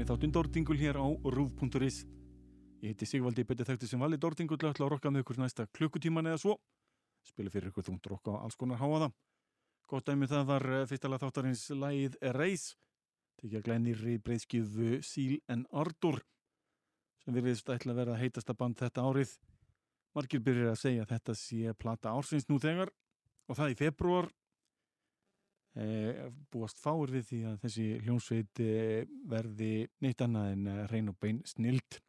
Velkomin í þáttun Dórtingul hér á rúf.is Ég heiti Sigvaldi, betið þekktu sem vali Dórtingul ætla að rokka með ykkur næsta klukkutíman eða svo. Spila fyrir ykkur þungt rokka á alls konar háaða Gott dæmi það var eh, fyrstalega þáttarins lægið Erase Tekja glænir í breyðskjöfu Síl en Ardur sem virðist ætla að vera heitasta band þetta árið. Margir byrjir að segja að þetta sé plata ársins nú þegar og það í februar búast fáur við því að þessi hljónsveit e, verði neitt annað en reyn og bein snild.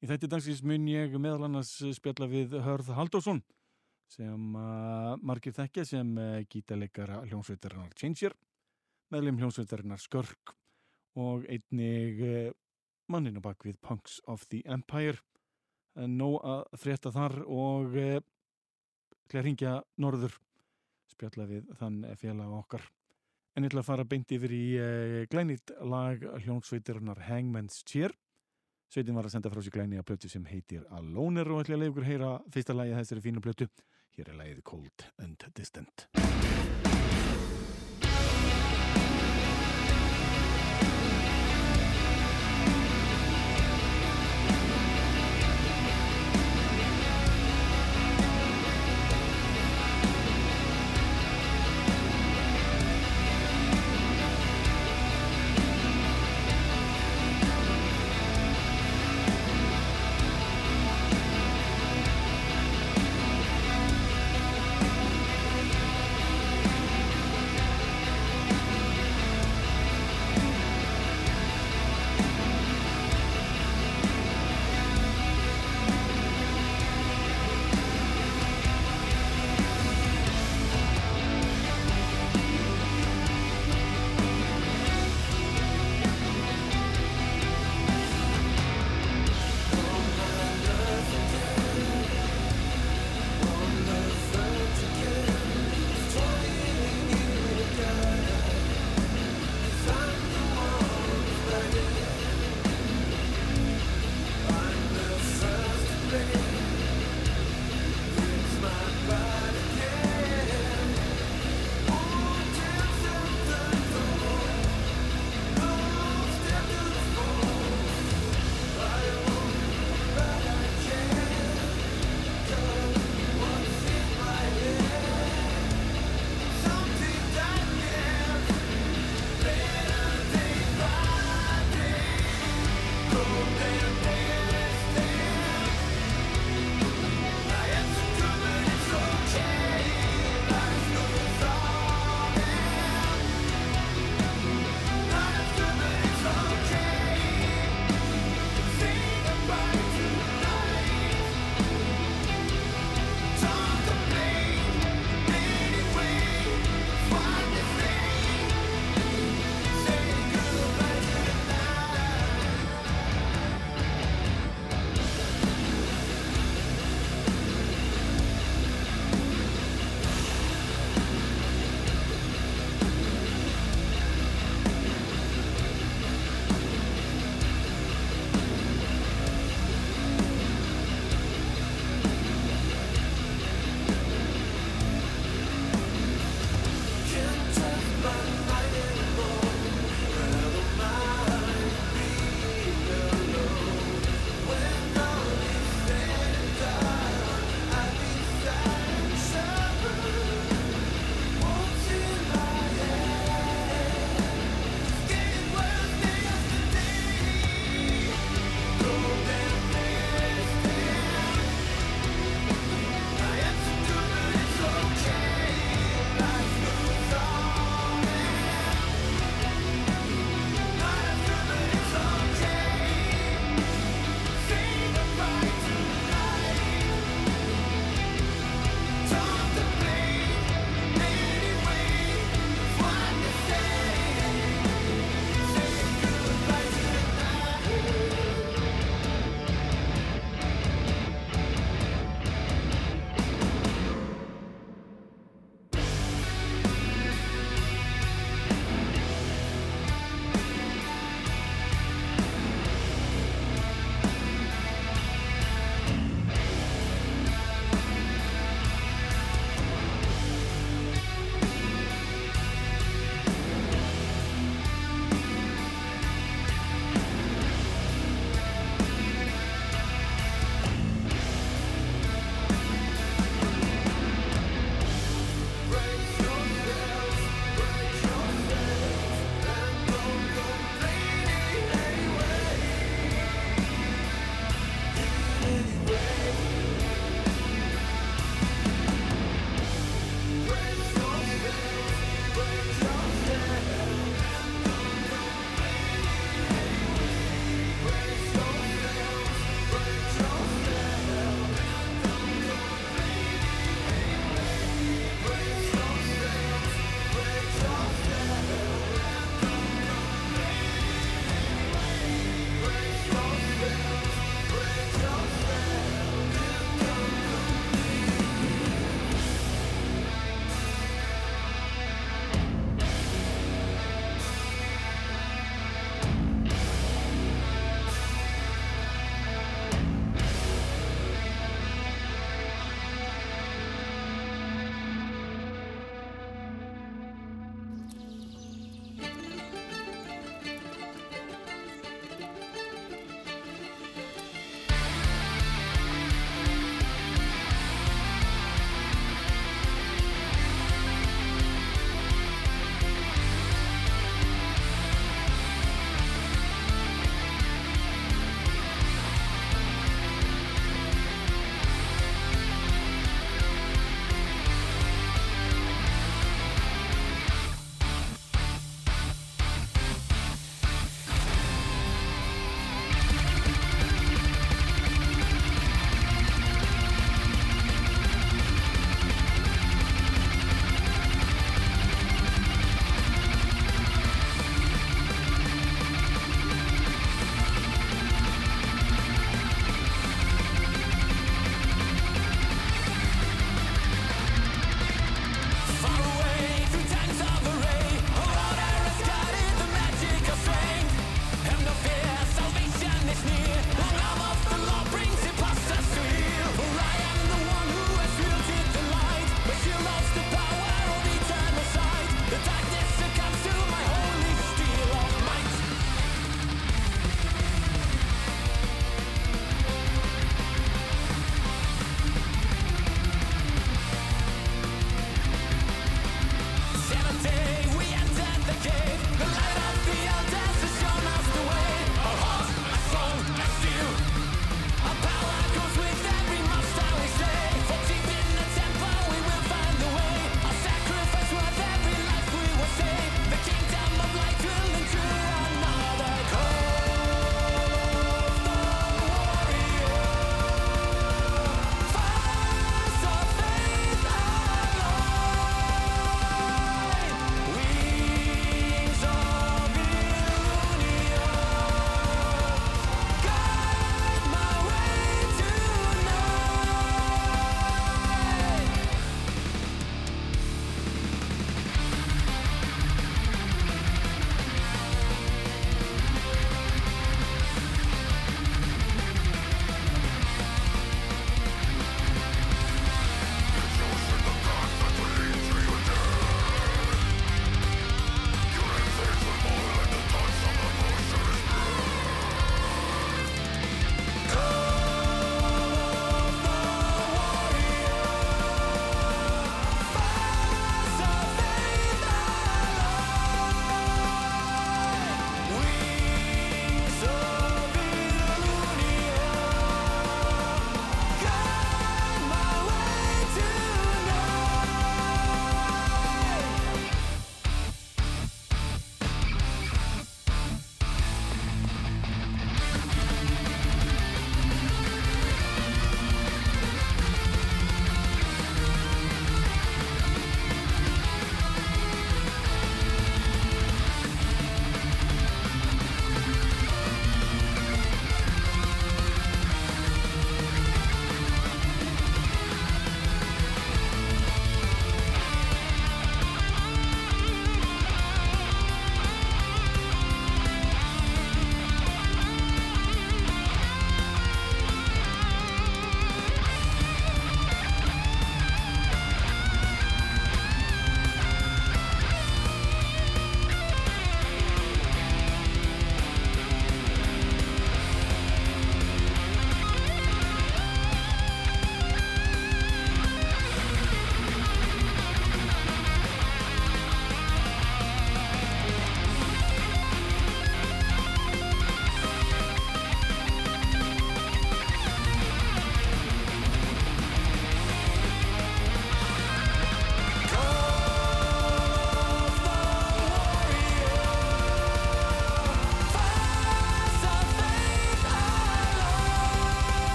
Í þetta dagsins mun ég meðal annars spjalla við Hörð Haldásson sem margir þekkja sem gítarleikara hljónsveitarinnar Changer, meðlum hljónsveitarinnar Skörk og einnig manninu bak við Punks of the Empire. Nó að frétta þar og hljóða ringja norður spjalla við þann félag okkar. En ég ætla að fara beint yfir í uh, glænit lag hljónsveitirinnar Hangman's Cheer. Sveitin var að senda frá sig glæni að plötu sem heitir Aloner og ætla að leiða ykkur heyra fyrsta lagi að þessari fínu plötu. Hér er lagið Cold and Distant.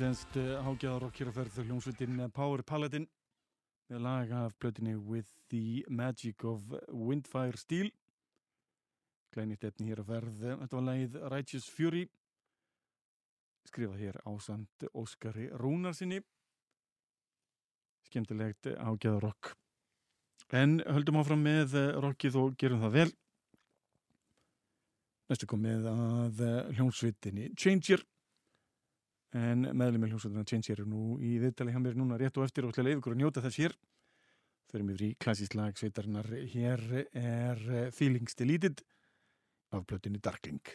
Íslenskt hágjáðarokk hér að ferð hljómsveitin Power Paladin. Með lag af blötinni With the Magic of Windfire Steel. Glænit efni hér að ferð þetta var lagið Righteous Fury skrifað hér ásand Óskari Rúnarsinni skemmtilegt hágjáðarokk en höldum áfram með rockið og gerum það vel. Næstu komið að hljómsveitinni Changer en meðlum með hljómsveitina Change eru nú í viðtali hjá mér núna rétt og eftir og ætla ykkur að njóta þess hér. Förum yfir í klassísk lag sveitarinnar. Hér er Feelings Deleted af blötinni Darkling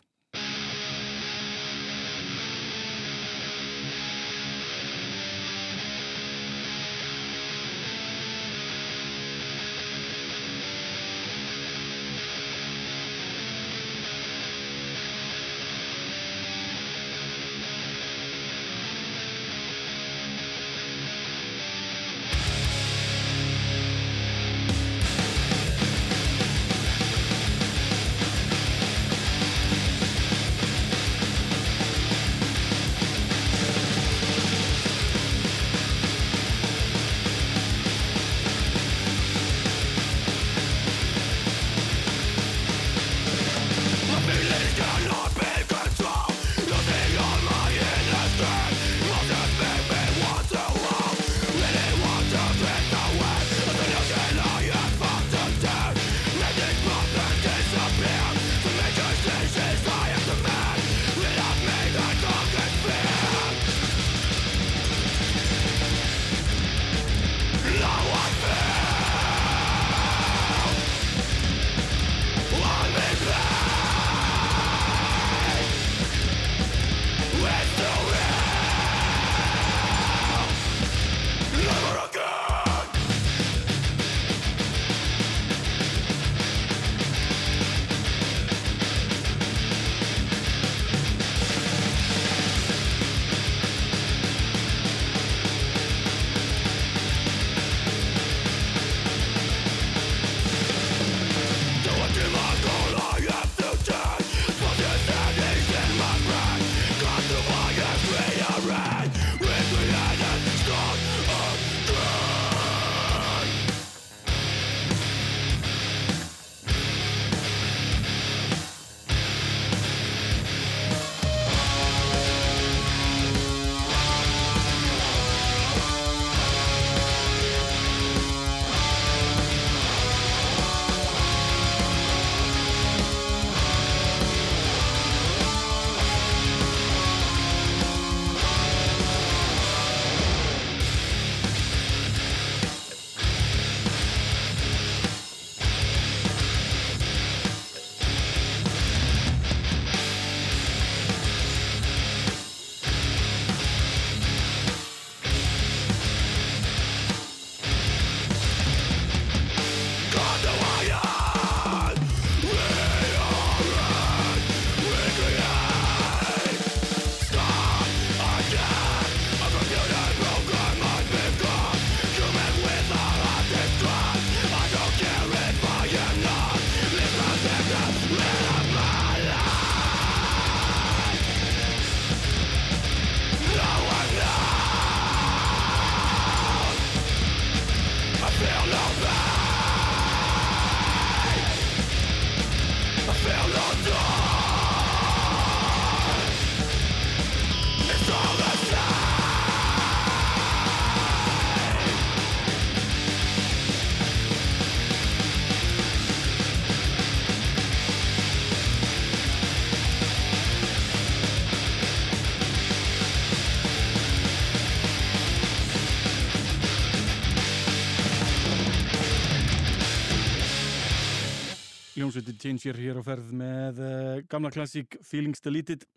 hljómsveitin Changer hér á ferð með uh, gamla klassík Feelings Deleted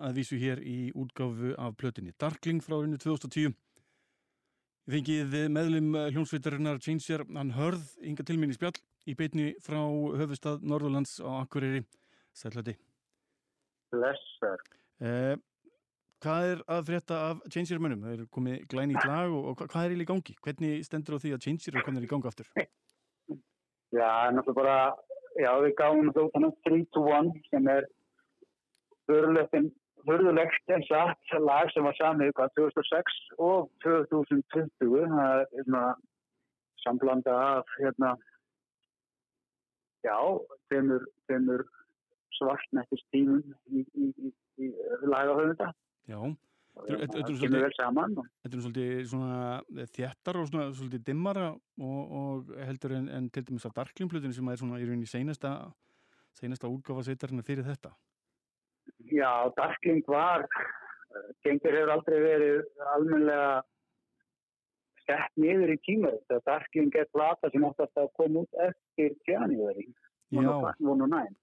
að vísu hér í útgáfu af plötinni Darkling frá árinu 2010 Ég fengið meðlum hljómsveitarinnar Changer hann hörð ynga til minni spjall í beitni frá höfustad Norðurlands á Akureyri Sælati Blessar uh, Hvað er að frétta af Changer mönnum? Það er komið glæni í lag og, og hvað er í gangi? Hvernig stendur á því að Changer er komin í ganga aftur? Já, náttúrulega bara já, við gáum þetta út hann 3 to 1 sem er hörðulegt en satt lag sem var samið hvað 2006 og 2020 það er svona samblanda af hérna já, þeimur, þeimur svartnættist tímum í, í, í, í lagahöfunda. Já, Þetta- þetta- þetta er svolítið- kemur vel saman og þetta er svolítið svona þjættar og svona svolítið dimmara og, og heldur en, en til dæmis að Darkling-plötunni sem er svona í rauninni seinasta seinasta útgáfa sveitarinn fyrir þetta. Já, Darkling var, gengur hefur aldrei verið almenlega sett niður í tíma. Það Darkling er plata sem átt að koma út eftir January, Já, og Nine.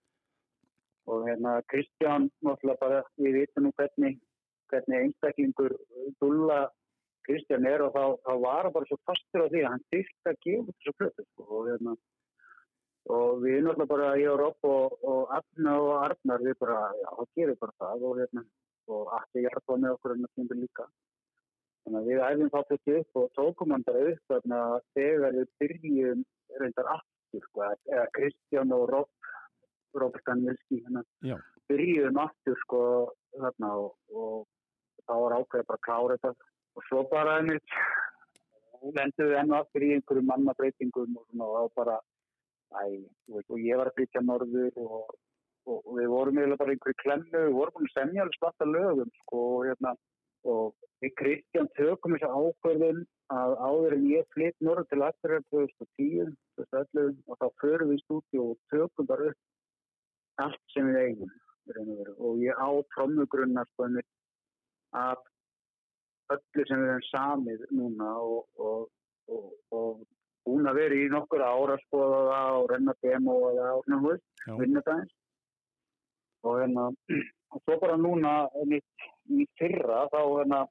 Og hérna Kristján, náttúrulega bara, við vitum nú hvernig, hvernig einstaklingur dulla Kristján er og þá, þá var hann bara svo fastur á því að hann þyrst að gefa þessu plötu. Sko, og hérna, og við náttúrulega bara, ég og Rob og, og Arna og Arnar, við bara, já, gerum við bara það og hérna, og allir hjálpa með okkur en það kemur líka. Þannig að við æfum þá þetta upp og tókum hann bara upp þarna þegar við byrjum reyndar aftur, sko, eða Kristján og Rob, Robert Danielski, hérna, byrjum aftur, sko, þarna og, og þá var ákveðið bara að klára þetta. Og svo bara einmitt við enn og aftur í einhverju mannabreitingum og svona og bara Æ, þú veist, og ég var að flytja norður og, og, og við vorum eiginlega bara einhverju klemmu, við vorum búin að semja alveg slatta lögum, sko, og hérna, og við Kristján tökum þessu ákverðin að áður en ég flytt norður til Akkurir 2010, 2011 og þá förum við í stúdíu og tökum bara upp allt sem við eigum, og ég á trommugrunnar, sko, einmitt af öllu sem við hefum samið núna og, og, og, og búin að vera í nokkur ára að skoða það og renna demo og það og svona það eins. Og hérna, og svo bara núna mitt í fyrra þá hérna,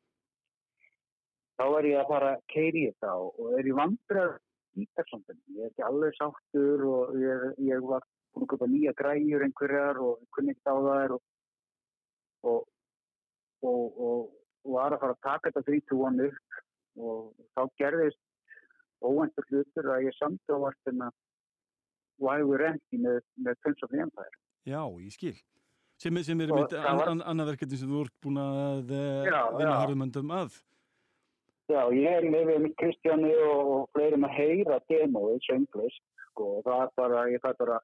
þá er ég að fara að keiri þetta og, er í vandrar í persóndin. Ég er ekki alveg sáttur og ég, ég var búin að köpa nýja græjur einhverjar og ég kunni ekki á þær og, og, og, og, var að fara að taka þetta 3-2-1 upp og þá gerðist óvæntur hlutur að ég samt á vartina Why We're Empty með, með the Empire. já, ég skil. Sem, sem er mitt an, var- an, annað verkefni sem þú ert búin að Já, vinna harðumöndum að. Já, ég er með með Kristjáni og, fleirum að heyra demóið sönglist, sko, og það er bara, ég fæ bara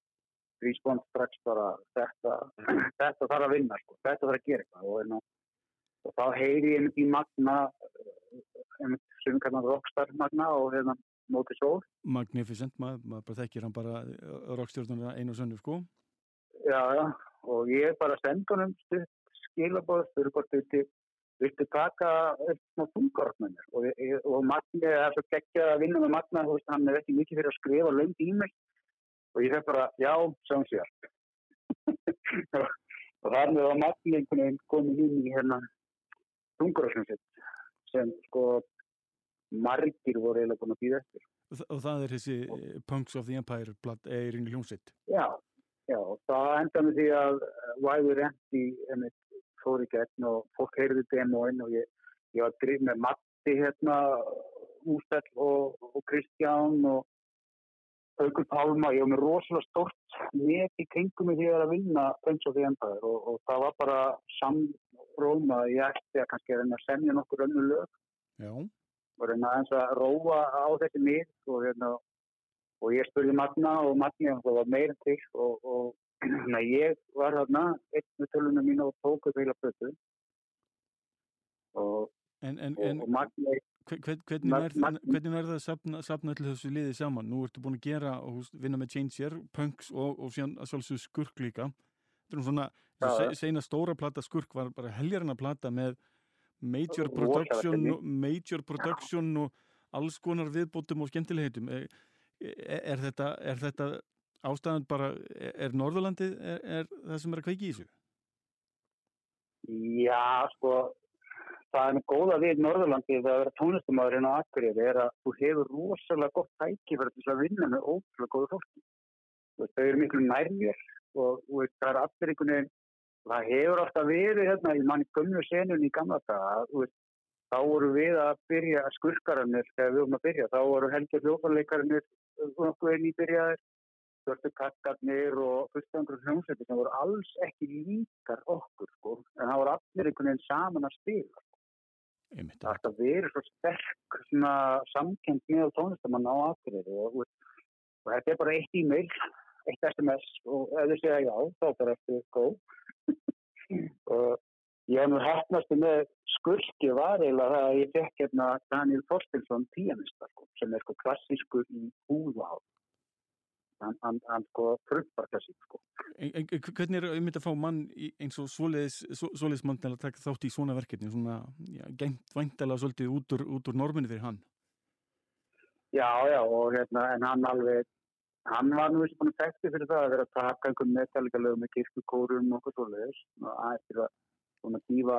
respond strax bara þetta, þetta þarf að vinna, sko, þetta þarf að gera eitthvað og, og þá heyri ég einmitt í Magna, einmitt sem við kallar Rockstar Magna og hérna Móti Sól, Magnificent, maður, maður bara þekkir hann bara rockstjórnuna einu og sönnu, sko. já, já, og ég bara senda honum stutt skilabóð, fyrir hvort þetta viltu taka með mér. Og, og Magni er svo geggja að vinna með Magna, veist, hann er ekki mikið fyrir að skrifa lönd í mig og ég hef bara, já, sjáum sér og þannig var Magni einhvern veginn komin inn í hérna þungarottum sitt sem sko margir voru eiginlega búin að býða eftir Og, þa- og það er þessi eh, Punks of the Empire er í hljómsitt. Já, já, og það enda með því að We're Empty einmitt fór í gegn og fólk heyrði demóin og ég, ég var drif með Matti hérna, Ústell og, og Kristján og Haukur Pálma, ég var með rosalega stort net í kringum mig því að vinna Prince of the Empire og, og það var bara samróma, ég ætti að kannski að reyna að semja nokkur önnu lög Já, og reyna aðeins að róa á þessi mið og, hérna, og ég spurði Magna og Magni og það var meira til og, og na, ég var þarna einn með tölunum mín og tók upp heila plötu og, en, en, og, en og Magni hve- hve- hvernig er það að safna, safna allir þessu liði saman? Nú ertu búin að gera og vinna með Changer, Punks og, og síðan að sjálfsögðu skurk líka. Þetta er svona. Se, seina stóra plata skurk var bara heljarinn að plata með major production, og, major production og alls konar viðbótum og skemmtilegheitum. Er, er, er, þetta, er þetta ástæðan bara, er, er Norðurlandið er, er það sem er að kveiki í þessu? Já, sko, það er nú góða við Norðurlandi þegar að vera tónlistamæðurinn á Akureyri er að þú hefur rosalega gott tæki fyrir þess að vinna með ótrúlega góðu fólki. Þau eru miklu nærmjör og veist, það er allir einhvern veginn, það hefur alltaf verið hérna í manni gömlu senun í gamla veist, þá voru við að byrja skurkarannir þegar við vorum að byrja, þá voru helgjör hljófarleikarannir nokkuð einn í byrjaðir, svörtu kakkarnir og fullstangur hljómsveitir sem voru alls ekki líkar okkur sko, en það voru allir einhvern veginn saman að spila. Einmitt. Það ætti að vera svo sterk svona samkend með tónlistamann á Akureyri og, og, og þetta er bara eitt e-mail, eitt SMS og ef þau segja já, þá er þetta eftir góð. Og ég hef nú hættnastu með skurki var eiginlega það að ég fekk hérna Daniel Þorstinsson pianista sko, sem er sko klassískur í húða á hann, sko fruppar klassík sko. En, en, hvernig er einmitt að fá mann eins og svoleiðis, mann til að taka þátt í svona verkefni, svona gæmt væntalega svolítið út úr, úr norminni fyrir hann? Já, já, og hérna, en hann alveg, hann var nú ekki búin að tekja fyrir það að vera að taka einhvern meðtælega lögum með kirkukórum og okkur svoleiðis, og aðeins að svona dífa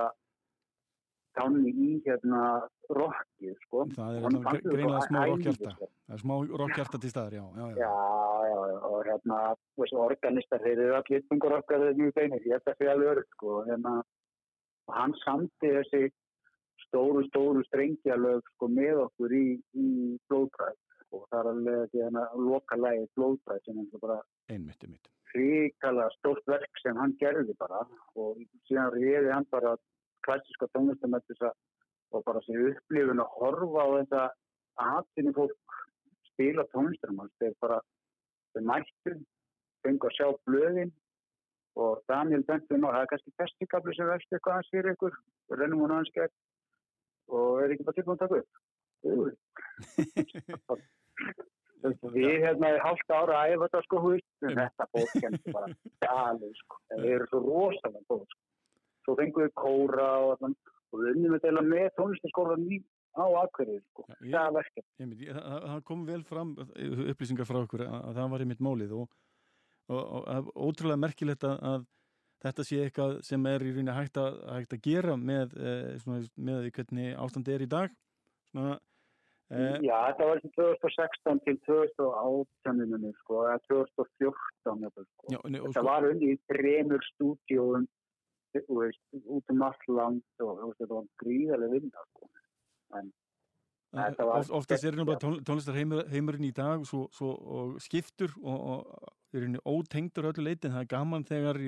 tánni í hérna rockið sko. Það er hérna greinlega smá rockhjarta. það er smá rockhjarta til staðar, já Já, já, já, já og hérna þessu organistar, þeir eru allir tungur okkar þegar mjög beinir, ég ætla að segja alveg öll sko, hérna og hann samti þessi stóru, stóru strengjalög sko með okkur í, í blóðbræð það er alveg því hérna loka lægi blóðbræð sem er bara einmitt, einmitt. ríkala stórt verk sem hann gerði bara. Og síðan reyði hann bara klassiska tónlistamöndis og bara sér upplifun að horfa á þetta aðtynni fólk spila tónlistamönd þeir bara, þeir mættu fengu að sjá blöðin og Daniel Benton og það er kannski festikabli sem verðst eitthvað aðeins fyrir ykkur og rennum hún aðeins gegn. Og er ekki bara tilbúin að taka upp við hérna í halvt ára að æfa þetta sko húst en þetta bótt kemur bara gæli sko, það eru svo rosalega bótt sko. Svo fengum við kóra og, og við unnum við deila með tónlistaskólan á Akureyri sko. Já, ég, það verkefni. Það, það kom vel fram upplýsingar frá okkur að, að það var einmitt málið og, og, og ótrúlega merkilegt að, að þetta sé eitthvað sem er í rauninni hægt að, hægt að gera með, eh, svona, með hvernig ástandi er í dag. Svona, Já, þetta var 2016 til 2018 sko, eða 2014 sko. Já, ne, þetta sko, var unni í tremur stúdíóum veist, út um allt land og þetta var gríðarlega vinna sko. en var oftast er náttúrulega tón, tónlistarheimurinn í dag svo, svo, og skiptur og, og er ótengtur öllu leitin, það er gaman þegar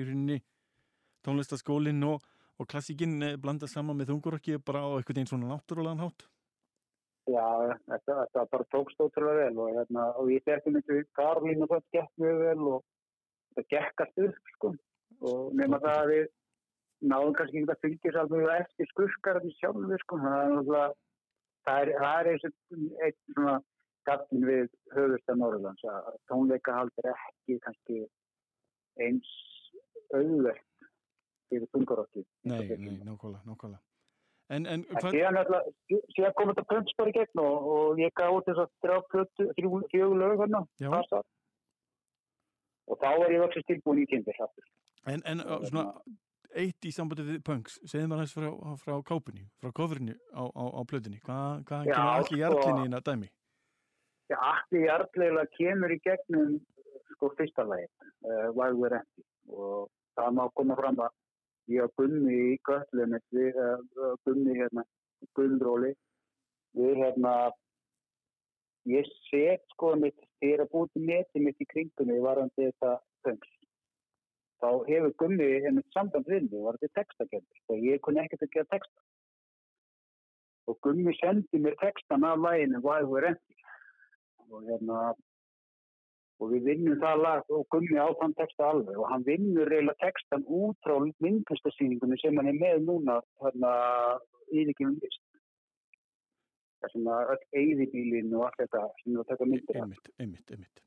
tónlistarskólinn og, og klassíkinn blanda saman með þungurökki bara á eitthvað einn svona náttúrulegan hátt Já, þetta, þetta bara tókst ótrúlega vel og, hérna, og ég tekki myndi Karlín og það gekk mjög vel og það gekkast upp sko. Og nema það að við náðum kannski ekki að fylgja sér alveg eftir skurkararni sjálfur sko. það er, það er eins og einn svona gafin við höfustan Norrlands að tónleikahald er ekki kannski eins auðvert fyrir tungarokki Nei, nei, nákvæmlega, nákvæmlega En, en hvað... Síðan kom þetta pönts bara í gegn og, og ég gaf út þess að fjögur lög hérna og þá er ég vöksist tilbúin í tímbi En, en svona eitt í sambandi við punks, segðum við aðeins frá, frá kápunni, frá kofurinu á, á, á plötunni, hvað hva kemur allir hjartlinni inn að dæmi? Já, allir hjartlega kemur í gegnum sko fyrsta lagi uh, Wild We're Empty. Og það má koma fram að ég hafa gunni í göllum við uh, gunni hérna gunnróli. Við hérna ég set sko mitt þegar að búið neti mitt í kringunni varandi þetta punks þá hefur Gummi einmitt samband við mig og var þetta textakendur og ég kunni ekkert að gera texta. Og Gummi sendi mér textan af læginu Why We're Empty. Og hérna og við vinnum það lag og Gummi á þann texta alveg. Og hann vinnur reyla textan út frá myndlistarsýningunni sem hann er með núna hérna yfirkjöfum list. Það sem að öll eigðibílin og allt þetta sem við taka myndir einmitt, einmitt, einmitt.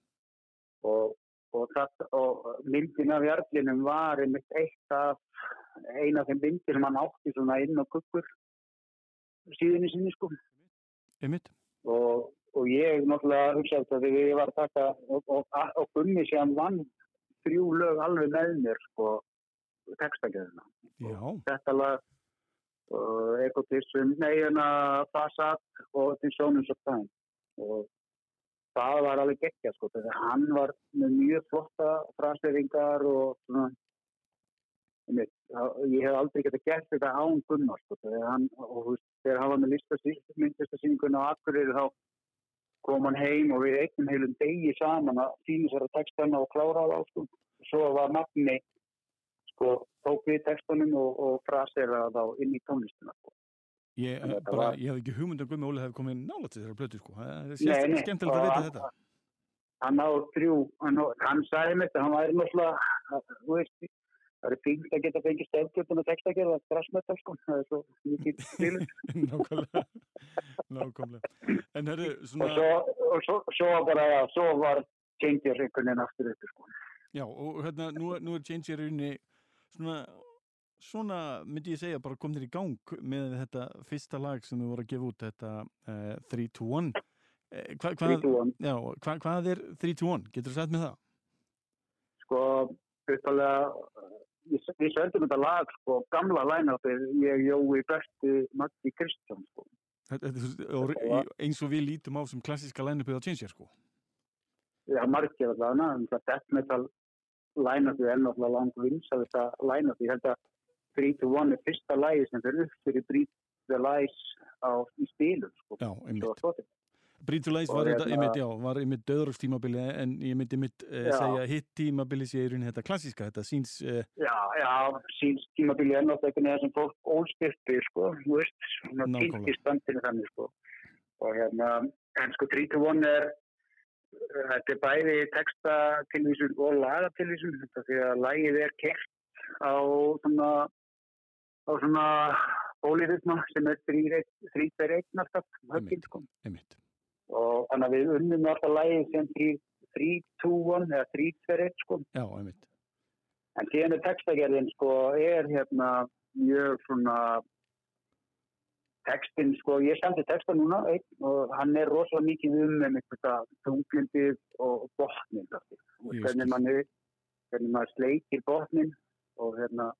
Og og, það, og myndin af Jarlinum var einmitt eitt af eina af þeim myndir sem hann átti svona inn á kukkur síðan í sinni sko. Einmitt. Og, og ég náttúrulega hugsaði þetta þegar ég var að taka og, og Gunni sé hann vann þrjú lög alveg með mér sko textagjörðuna þetta lag Egotism, Neyjana, Fasad og The Sonus of Time. Og það var alveg geggja sko, þegar hann var með mjög flotta frasveringar og svona ég hef aldrei gett að gert þetta án Gunnar sko, þegar hann og, þegar hann var með listasýningun á Akureyri þá kom hann heim og við einnum heilum degi saman að sína sér að textana og klára á sko. Svo var Magni sko, tók við textanum og, og fraseraði þá inn í tónlistuna sko. Ég, að bara, var- ég hef ekki hugmynd um Gummi Óli hefði komið nála til þeirra plötu sko. Það er skemmtilegt að vita þetta. Hann á þrjú, hann, hann sagði mér þetta, hann væri náttúrulega, þú veist, það er fínt að geta fengið stöðgjöldun og textagerð að stressmeta sko, það er svo mikið stílur. Nákvæmlega. Nákvæmlega. En herru, og svona, svo, og svo, svo bara, svo var Changes einhvern veginn aftur upp sko. já, og hérna, nú, nú er Change í rauninni svona, svona myndi ég segja bara komnir í gang með þetta fyrsta lag sem þau voru að gefa út, þetta uh, 3-2-1. Eh, hva, hvað, 3-2-1. já, hva, hvað er 3-2-1? Getur þú sagt með það? sko, uppalega við söndum þetta lag, sko, gamla line-upið, ég, Jói, Berti, Maggi, Kristján, sko. Eins og við lítum á sem klassíska line-upið á Change, sko. Já, margir allavega, en það death metal line-upið er náttúrulega langt vinsað þetta line-upið. Ég held að 3-2-1 er fyrsta lagi sem fyrir upp fyrir Breathe the Lies á, í stílum, sko. Já, einmitt. Og var þetta, hérna- einmitt, já, var einmitt döðrökstímabili en ég myndi einmitt uh, Já. segja hitt tímabili sé í rauninni þetta klassíska, þetta síns, uh, Já, já, síns tímabili er náttúrulega einhvern veginn sem fólk ólstyrti, sko, þú veist, svona týnt í standinu þannig, sko. Og hérna, en sko 3-2-1 er, þetta er bæði textatilvísun og lagatilvísun, þetta því að lagið er kert á svona, á svona bólirithma sem er 3-2-1 alltaf, högginn, sko. einmitt. Og þannig að við unnum alltaf lagið sem 3-2-1 eða 3-2-1, sko. Já, einmitt. En er textagerðin sko, er hérna mjög svona textin sko, ég sendi texta núna einn, og hann er rosalega mikið um með eitthvað tunglindið og botnin hvernig mann hvernig maður sleikir botnin og hérna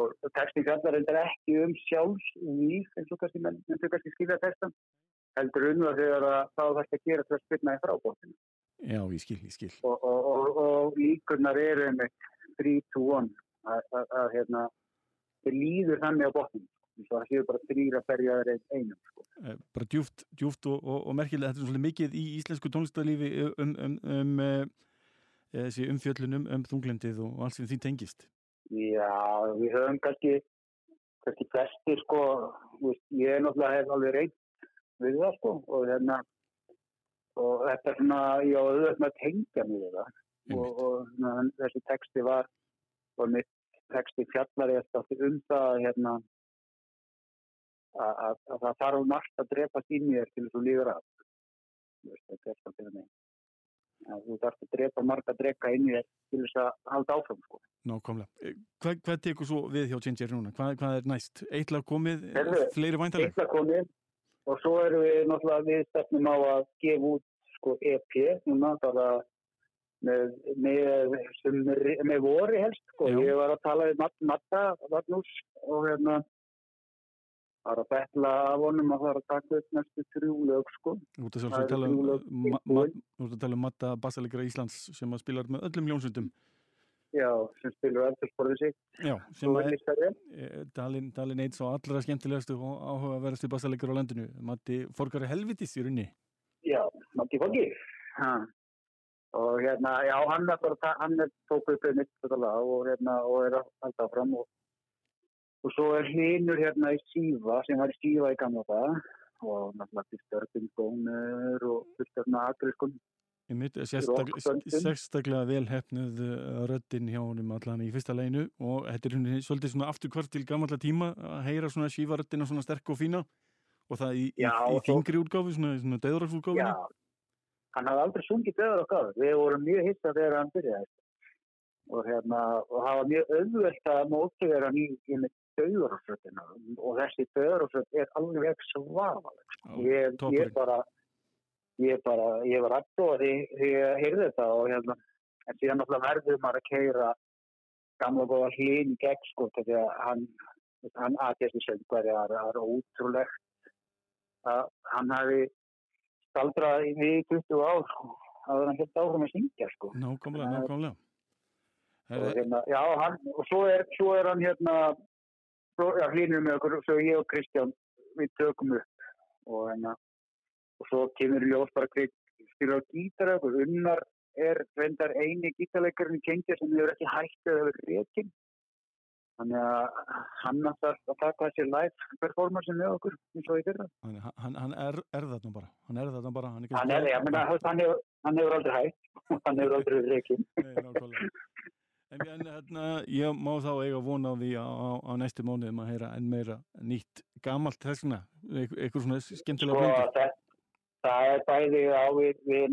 og textin kallar þetta ekki um sjálfsvíf eins og kannski kannski skilja textan heldur um það þegar að það þarf að gera til að spilna í frá botnin Já, ég skil, ég skil. og, og, og, og líkurnar eru einmitt 3-2-1 að, hérna þið líður þannig á og það séu bara þrýra berja þeir einum sko. Uh, bara djúft, djúft og, merkilega, þetta er svolítið mikið í íslensku tónlistarlífi um, um, um uh, þessi umfjöllun um, um þunglendið og allt sem því tengist. Já, við höfum kannski kannski flestir sko ég er náttúrulega hef alveg reynd við það sko og hérna og þetta er svona, ég á auðvitað tengja við það og, og svona, þessi texti var og mitt texti fjallar ég eftir um það að, hérna að, að, að það þarf margt að drepast í mér til þess að líður af Þú þetta er svona fyrir mig að þú þarfst að drepa margt að dreka inn í þér til þess að halda áfram sko Nákvæmlega. Eh, Hvað, hvað tekur svo við hjá Ginger núna? Hvað, hvað er næst? Eitt lag komið, Heyrðu, fleiri væntaleg? eitthvað komið og svo erum við náttúrulega við stefnum á að gefa út sko EP núna bara með, með, með voru helst sko. Ég var að tala við Mat- Matta Vatnús og hérna það er að betla af honum að það er að taka upp næstu þrjú lög sko. Þú ert að tala um, að tala um Matta Bassalegra Íslands sem að spilar með öllum ljónsundum. Já, sem spilur eldursporðið sitt Já, sem er Eh, Dalinn Dalin eins og allra skemmtilegastu og áhugaverðastu bassalegur á landinu. Matti Forgari Helvitis í runni. Já, Matti Foggi ha. og hérna, já, hann er hann er tók upp þetta lag og hérna, og er að halda áfram og og svo er hlinur hérna í Sífa sem var í Sífa í gamla það og náttúrulega störfing gónur og fullt af sérstaklega vel hefnuð uh, röddin hjá honum allan í fyrsta leginu og þetta er henni svolítið svona afturkvart til gamalla tíma að heyra svona sífaröddina svona sterk og fína og það í, í, Já, í svo- þingri útgáfi, svona, svona Já, döðrarsútgáfinni hann hafði aldrei sungið döður okkar. Við vorum mjög hissa þegar hann byrjaði. Og hérna, og það var mjög auðvelt að í, í með döðurafröðina. Og þessi döðurafröð er alveg svafaleg. Ég, ég bara, ég bara, ég var aðdóða því því ég heyrði þetta og hérna, en síðan náttúrulega verður maður að keira gamla góða hlýn í gegn sko, því að hann, hann aðgjast í söngværi, það er ótrúlegt að hann hafi staldrað í við 20 ár að hann helt áfram að syngja sko. Nákvæmlega, nákvæmlega og, hérna, já, hann, og svo er, svo er hann hérna svo, já, hlýnur með okkur svo ég og Kristján við tökum upp og hérna og svo kemur ljós bara hver, spila á gítar og unnar er reyndar eini gítarleikarinn í Kengja sem hefur ekki hægt eða verið rekin þannig að hann þarf að taka þessi live performance með okkur eins og í fyrra Hann, hann, hann er, er þarna bara. Hann er þarna bara. Hann, hann, er, ég, meina, hann, hefur, hann hefur aldrei hægt hann hefur aldrei nákvæmlega. En, en hérna, ég má þá eiga vona á því á, á, á næstu mánuðum að heyra enn meira nýtt gamalt þessuna, eitthvað svona skemmtilega Sko. Það, er bæði á við, við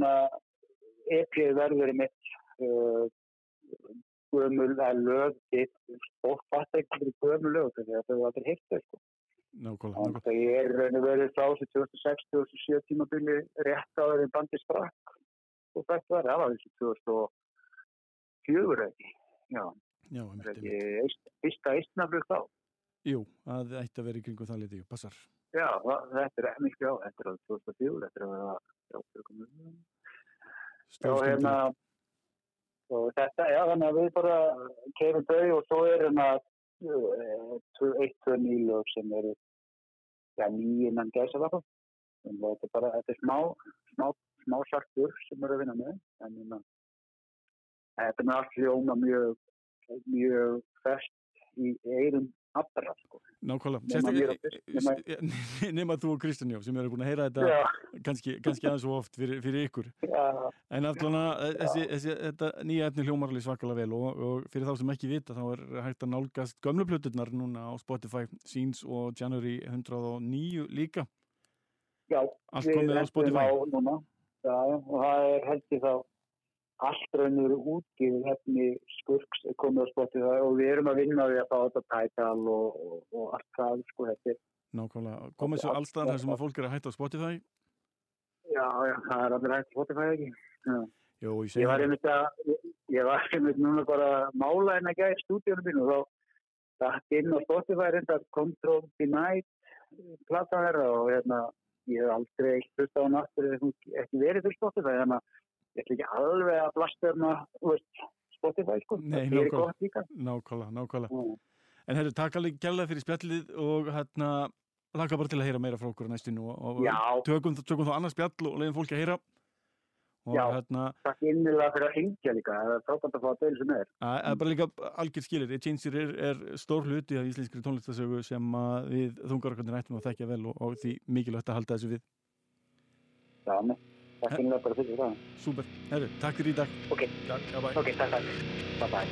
epið verður mitt uh, gömul að lög fatt ekki fyrir gömul lög þegar það hefur aldrei heilt þau sko. Þannig að ég er raun og verið frá þessu 2006-2007 tímabili rétt á þeirri bandi sprakk og þetta var, var þessu 2004 ekki. Já, Já, er ekki eist, fyrsta eistnaflug þá. Jú, það ætti að vera í kringum það litið, jú, passar. Já, það- þetta er miklu á, þetta er á 2004, þetta er að vera, já, hérna, og þetta, já, þannig að við bara keirum þau og svo er hérna eh, tvö- eitt, tvö nýlög sem eru, já, nýinnan gæsa það. En þetta er bara, þetta er smá, smá, smá sartur sem eru að vinna með, en hérna, þetta er með allt hljóma mjög, mjög fest í eirum allra, sko. Nákvæmlega, Nema sérstaklega nema þú og Kristján Jó sem eru búin að heyra þetta Já, kannski, kannski aðeins og oft fyrir, fyrir ykkur. Já, en þessi, þessi, þetta nýja efni hljómar alveg svakalega vel og, og fyrir þá sem ekki vita þá er hægt að nálgast gömlu plöturnar núna á Spotify Scenes og January 109 líka. Já. allt komið á Spotify. á núna, já, og það er heldur þá allt raunur útgifið hefni skurks er komið á Spotify og við erum að vinna við að fá þetta tætal og, og, og allt það, sko, þetta er, nákvæmlega, komið svo allstaðar þar sem að fólk er að hætta á Spotify? Já, já, það er allir hægt Spotify ekki. Jó, ég Ég var það einmitt að, ég- var einmitt núna bara að mála en að gæða í stúdíunum mínu og þá dætt inn á Spotify reynda Control Denied plata þeirra og hérna, ég hef aldrei hlusta á eða ekki verið fyrir Spotify, þannig að ég ætla ekki alveg að veist, Spotify, sko. Nei, nákvæmlega. nákvæmlega, nákvæmlega Mm. en herru, takk alveg gælega fyrir spjallið og hérna, laka bara til að heyra meira frá okkur á næstinu og, tökum, tökum þá annars spjall og leiðum fólki að heyra og Já. hérna, takk innilega fyrir að hengja líka, það er frábært að fá að deila sem er. Það er bara líka algjör skilir Changer er, er stór hluti af íslenskri tónlistasögu sem við þungarokkarnir ættum að þekkja vel og, og því mikilvægt að halda þessu við Já, nei, takk innilega bara fyrir það. Súper, herru, takk fyrir í dag Ok. Takk, já, bæ Ok, takk, takk. Bye bye.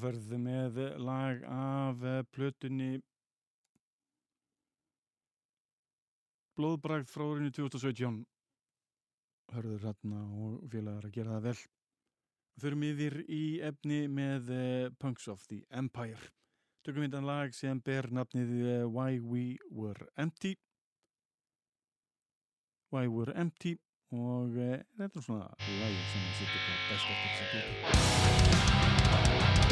Ferði með lag af eh, plötunni Blóðbragð frá árinu 2017 hörður hérna og félagar að gera það vel. Förum yfir í efni með uh, Punks of the Empire. Tökum við þetta lag sem ber nafnið uh, Why We Were Empty. Why We Were Empty og þetta er svona lagi sem sittur hvað best eftir þess að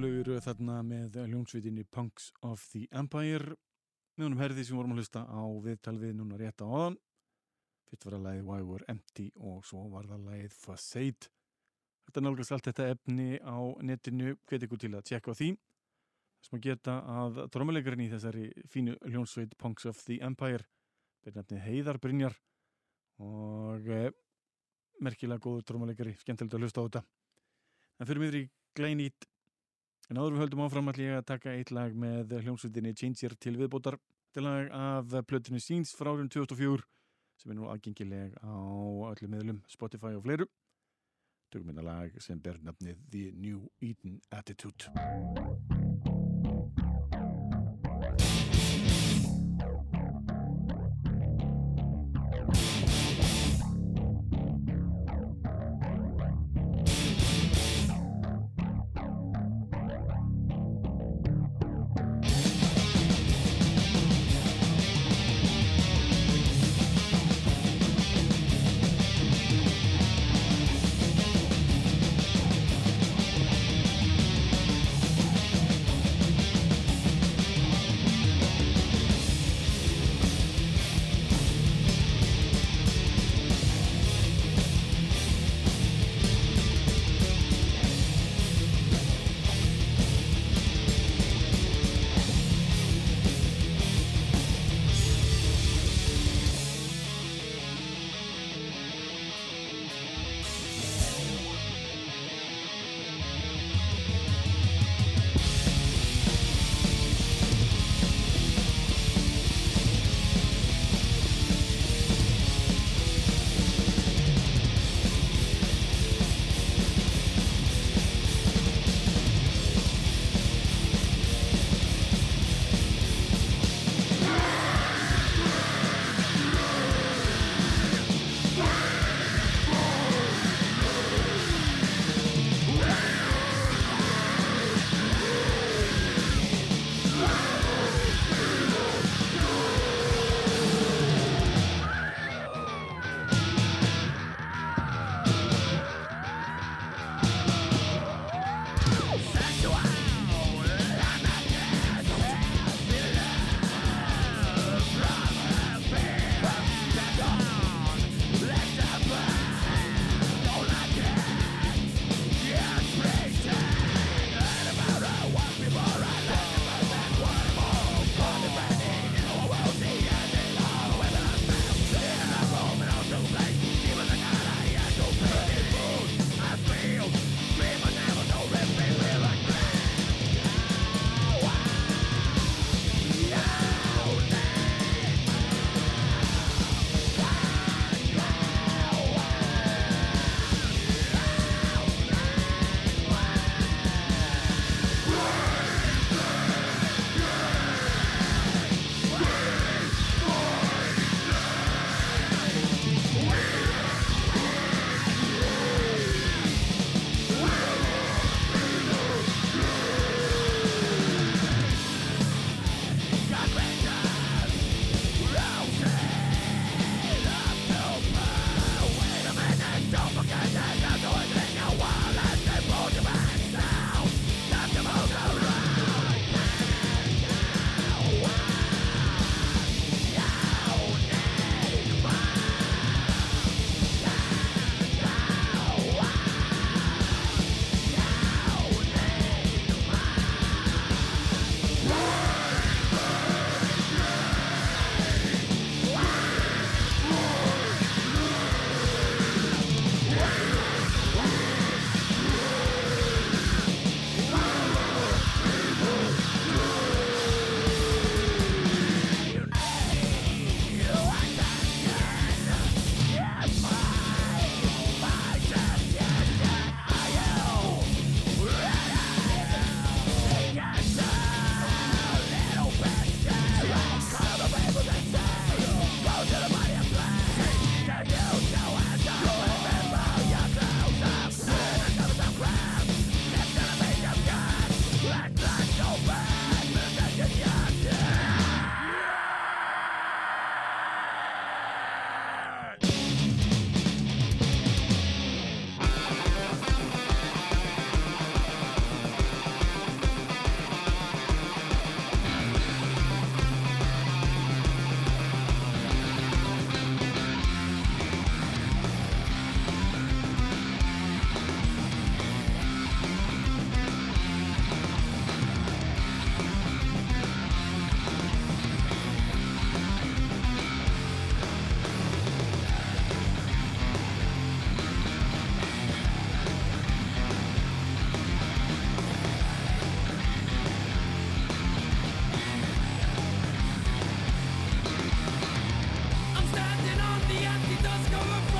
þarna með ljónsvitinni Punks of the Empire. Með honum herði sem vorum að hlusta á viðtal við núna rétt á áðan. Fyrst var það lægið Why We're Empty og svo var það lægið Facade. Þetta nálgast allt þetta efni á netinu. Hvet ykkur til að tjekka á því. Þess maður geta að drómuleikarinn í þessari fínu ljónsveit Punks of the Empire byrjandi Heiðar Brynjar og eh, merkilega góður drómuleikari, skemmtilegt að hlusta á þetta. En fyrir miður í glænít En áður við höldum áfram allir að taka eitt lag með hljómsveitinni Changer til viðbótar. Þetta lag af plötinu Scenes frá árun 2004 sem er nú aðgengileg á öllum meðlum Spotify og fleiru. Tökum hérna lag sem ber nafnið The New Eden Attitude. California.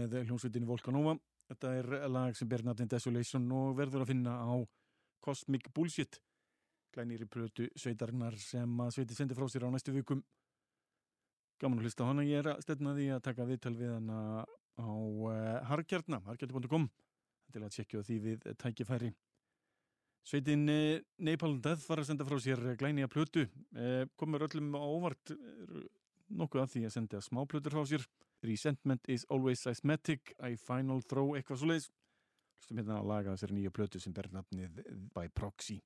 Með hljómsveitinni Volcanova. Þetta er lag sem ber nafnin Desolation og verður að finna á Cosmic Bullshit glænýri prötu sveitarinnar sem að sveiti sendi frá sér á næstu vikum. Gaman að hlusta hana. Ég er að stefna því að taka viðtal við hana á uh, harkjartna, harkjartna.com til að tjekkja því við tækifæri. Sveitin uh, Nepal Death var að senda frá sér glænýja plötu. Uh, komur öllum á óvart nokkuð að því að senda smá plötur frá sér Resentment is always seismic. I final throw, eitthvað svo leiðis Hlustum hérna að laga þessari nýja plötu sem ber nafnið By Proxy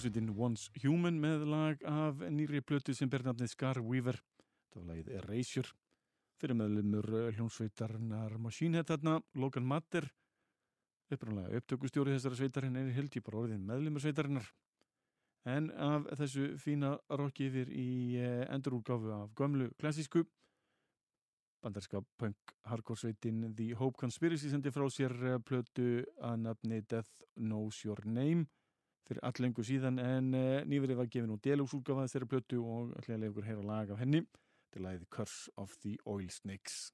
hljómsveitin Once Human með lag af nýri plötu sem ber nafnið Scar Weaver. Það var lagið Erasure fyrir meðlumur hljómsveitarnar Machine Head þarna, Logan Matter. Upprannlega upptökustjóri þessara sveitarinn er hild, ég bara orðin meðlumur sveitarinnar. En af þessu fína rocki yfir í eh, endurúrgáfu af gömlu klassísku bandarska punk hardcore sveitin The Hope Conspiracy sendi frá sér eh, plötu að nafni Death Knows Your Name fyrir allengu síðan en uh, nýverið var gefin úr delúsúlgafa þessari plötu og ætlaði að leiða ykkur heyra lag af henni. Til lagið Curse of the Oil Snakes.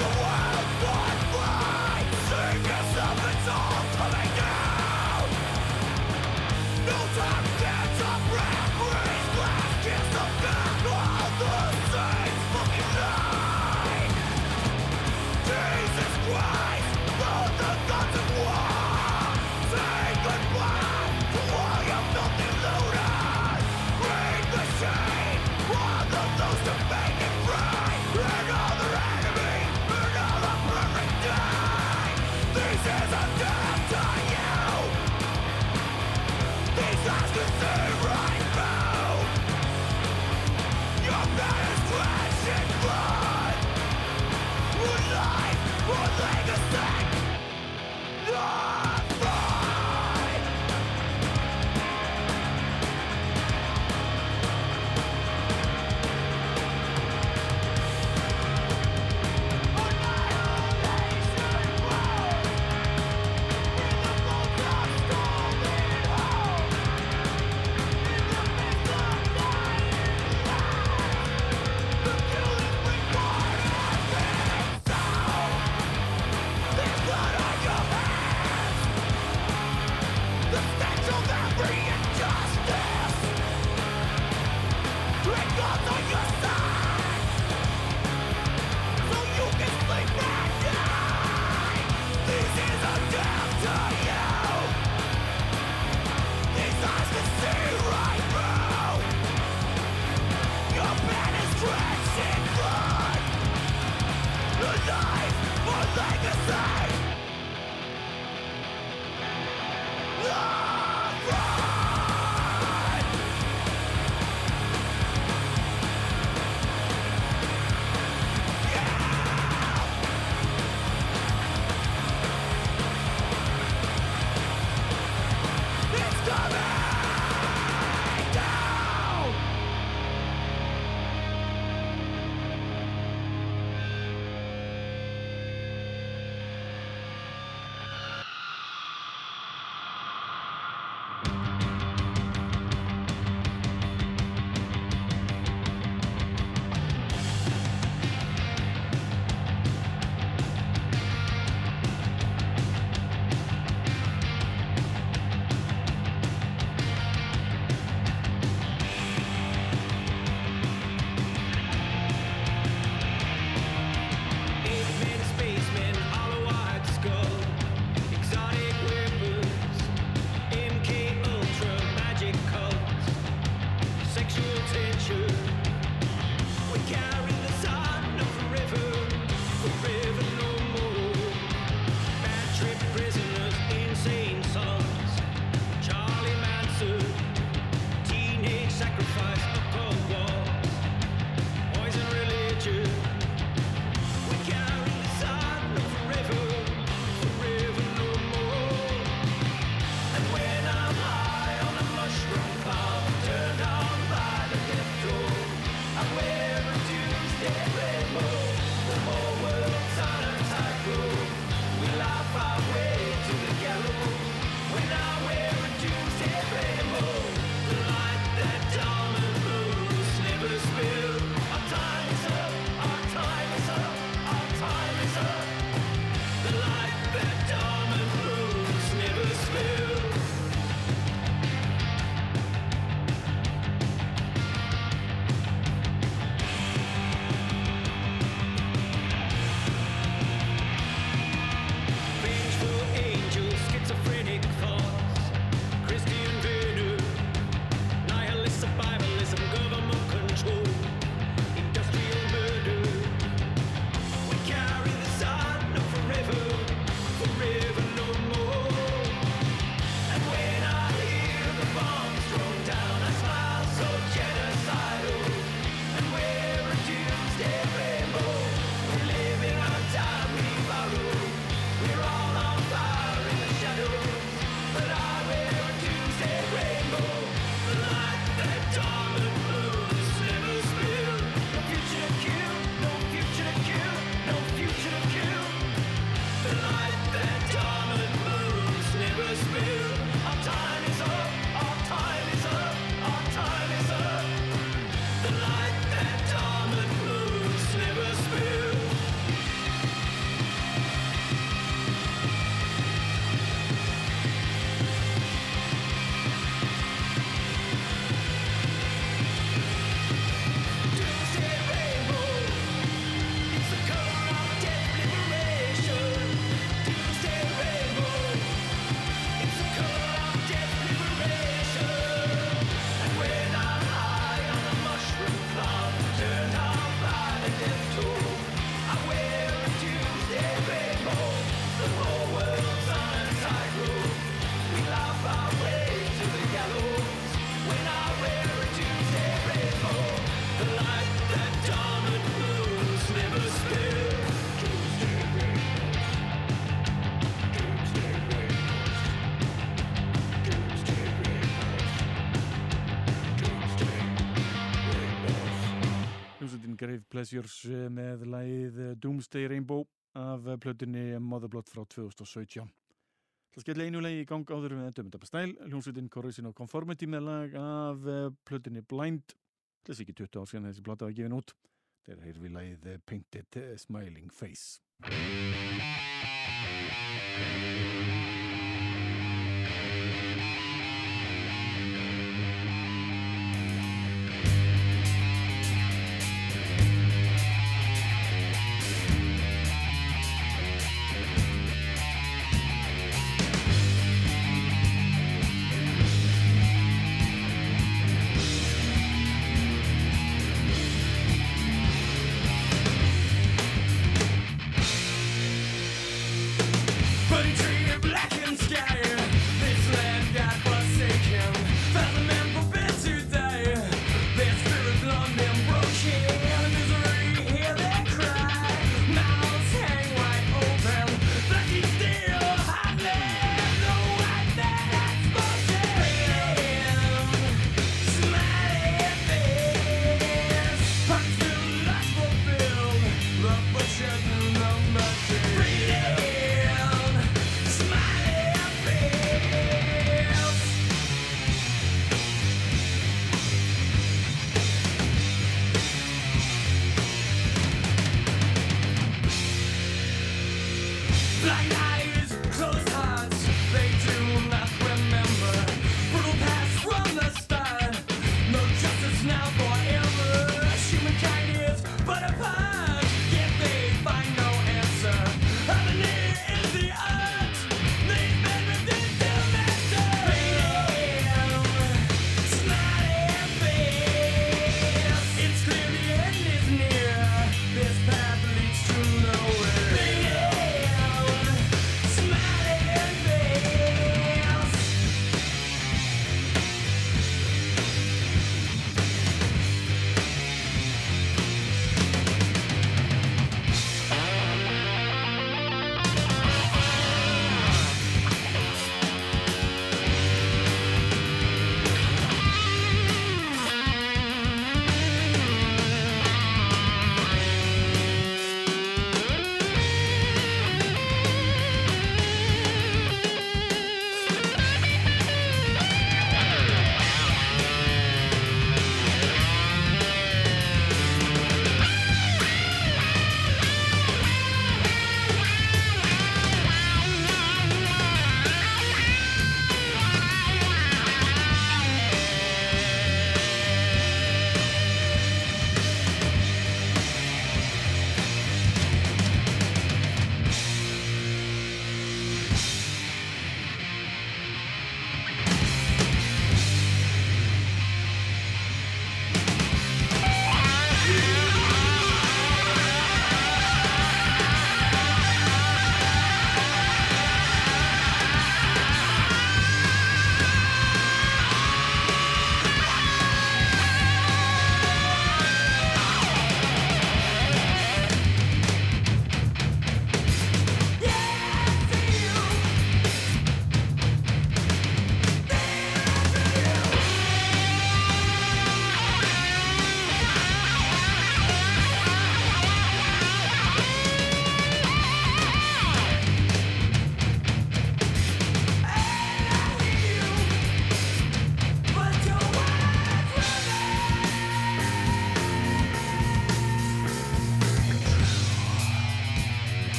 Grave Pleasures eh, með lagið eh, Doomsday Rainbow af eh, plötunni Motherblot frá 2017. Það skelli einu lagi í gang áður við endum þetta stæl, hljómsveitin Corrosion of Conformity með lag af plötunni Blind, þess ekki 20 ár síðan þessi platta var gefin út. Þeir heyrðu við lagið Painted Smiling Face.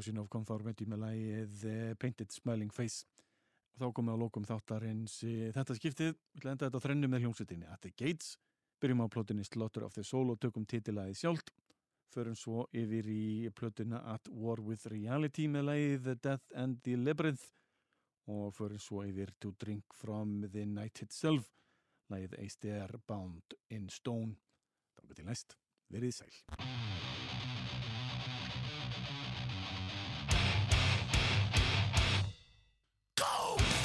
Corrosion of Conformity með lægið eh, Painted Smiling Face. Og þá komum við á lókum þáttarins þetta skiptið, við ætlum enda þetta á þrennu með hljómsutinni At the Gates, byrjum á plötunni Slaughter of the Soul og tökum titilæði sjálft. Förum svo yfir í plötuna At War with Reality með lægið The Death and the Labyrinth og fyrir svo yfir To Drink From The Night Itself lægið A Stair Bound in Stone. Þannig til næst, verið sæl go!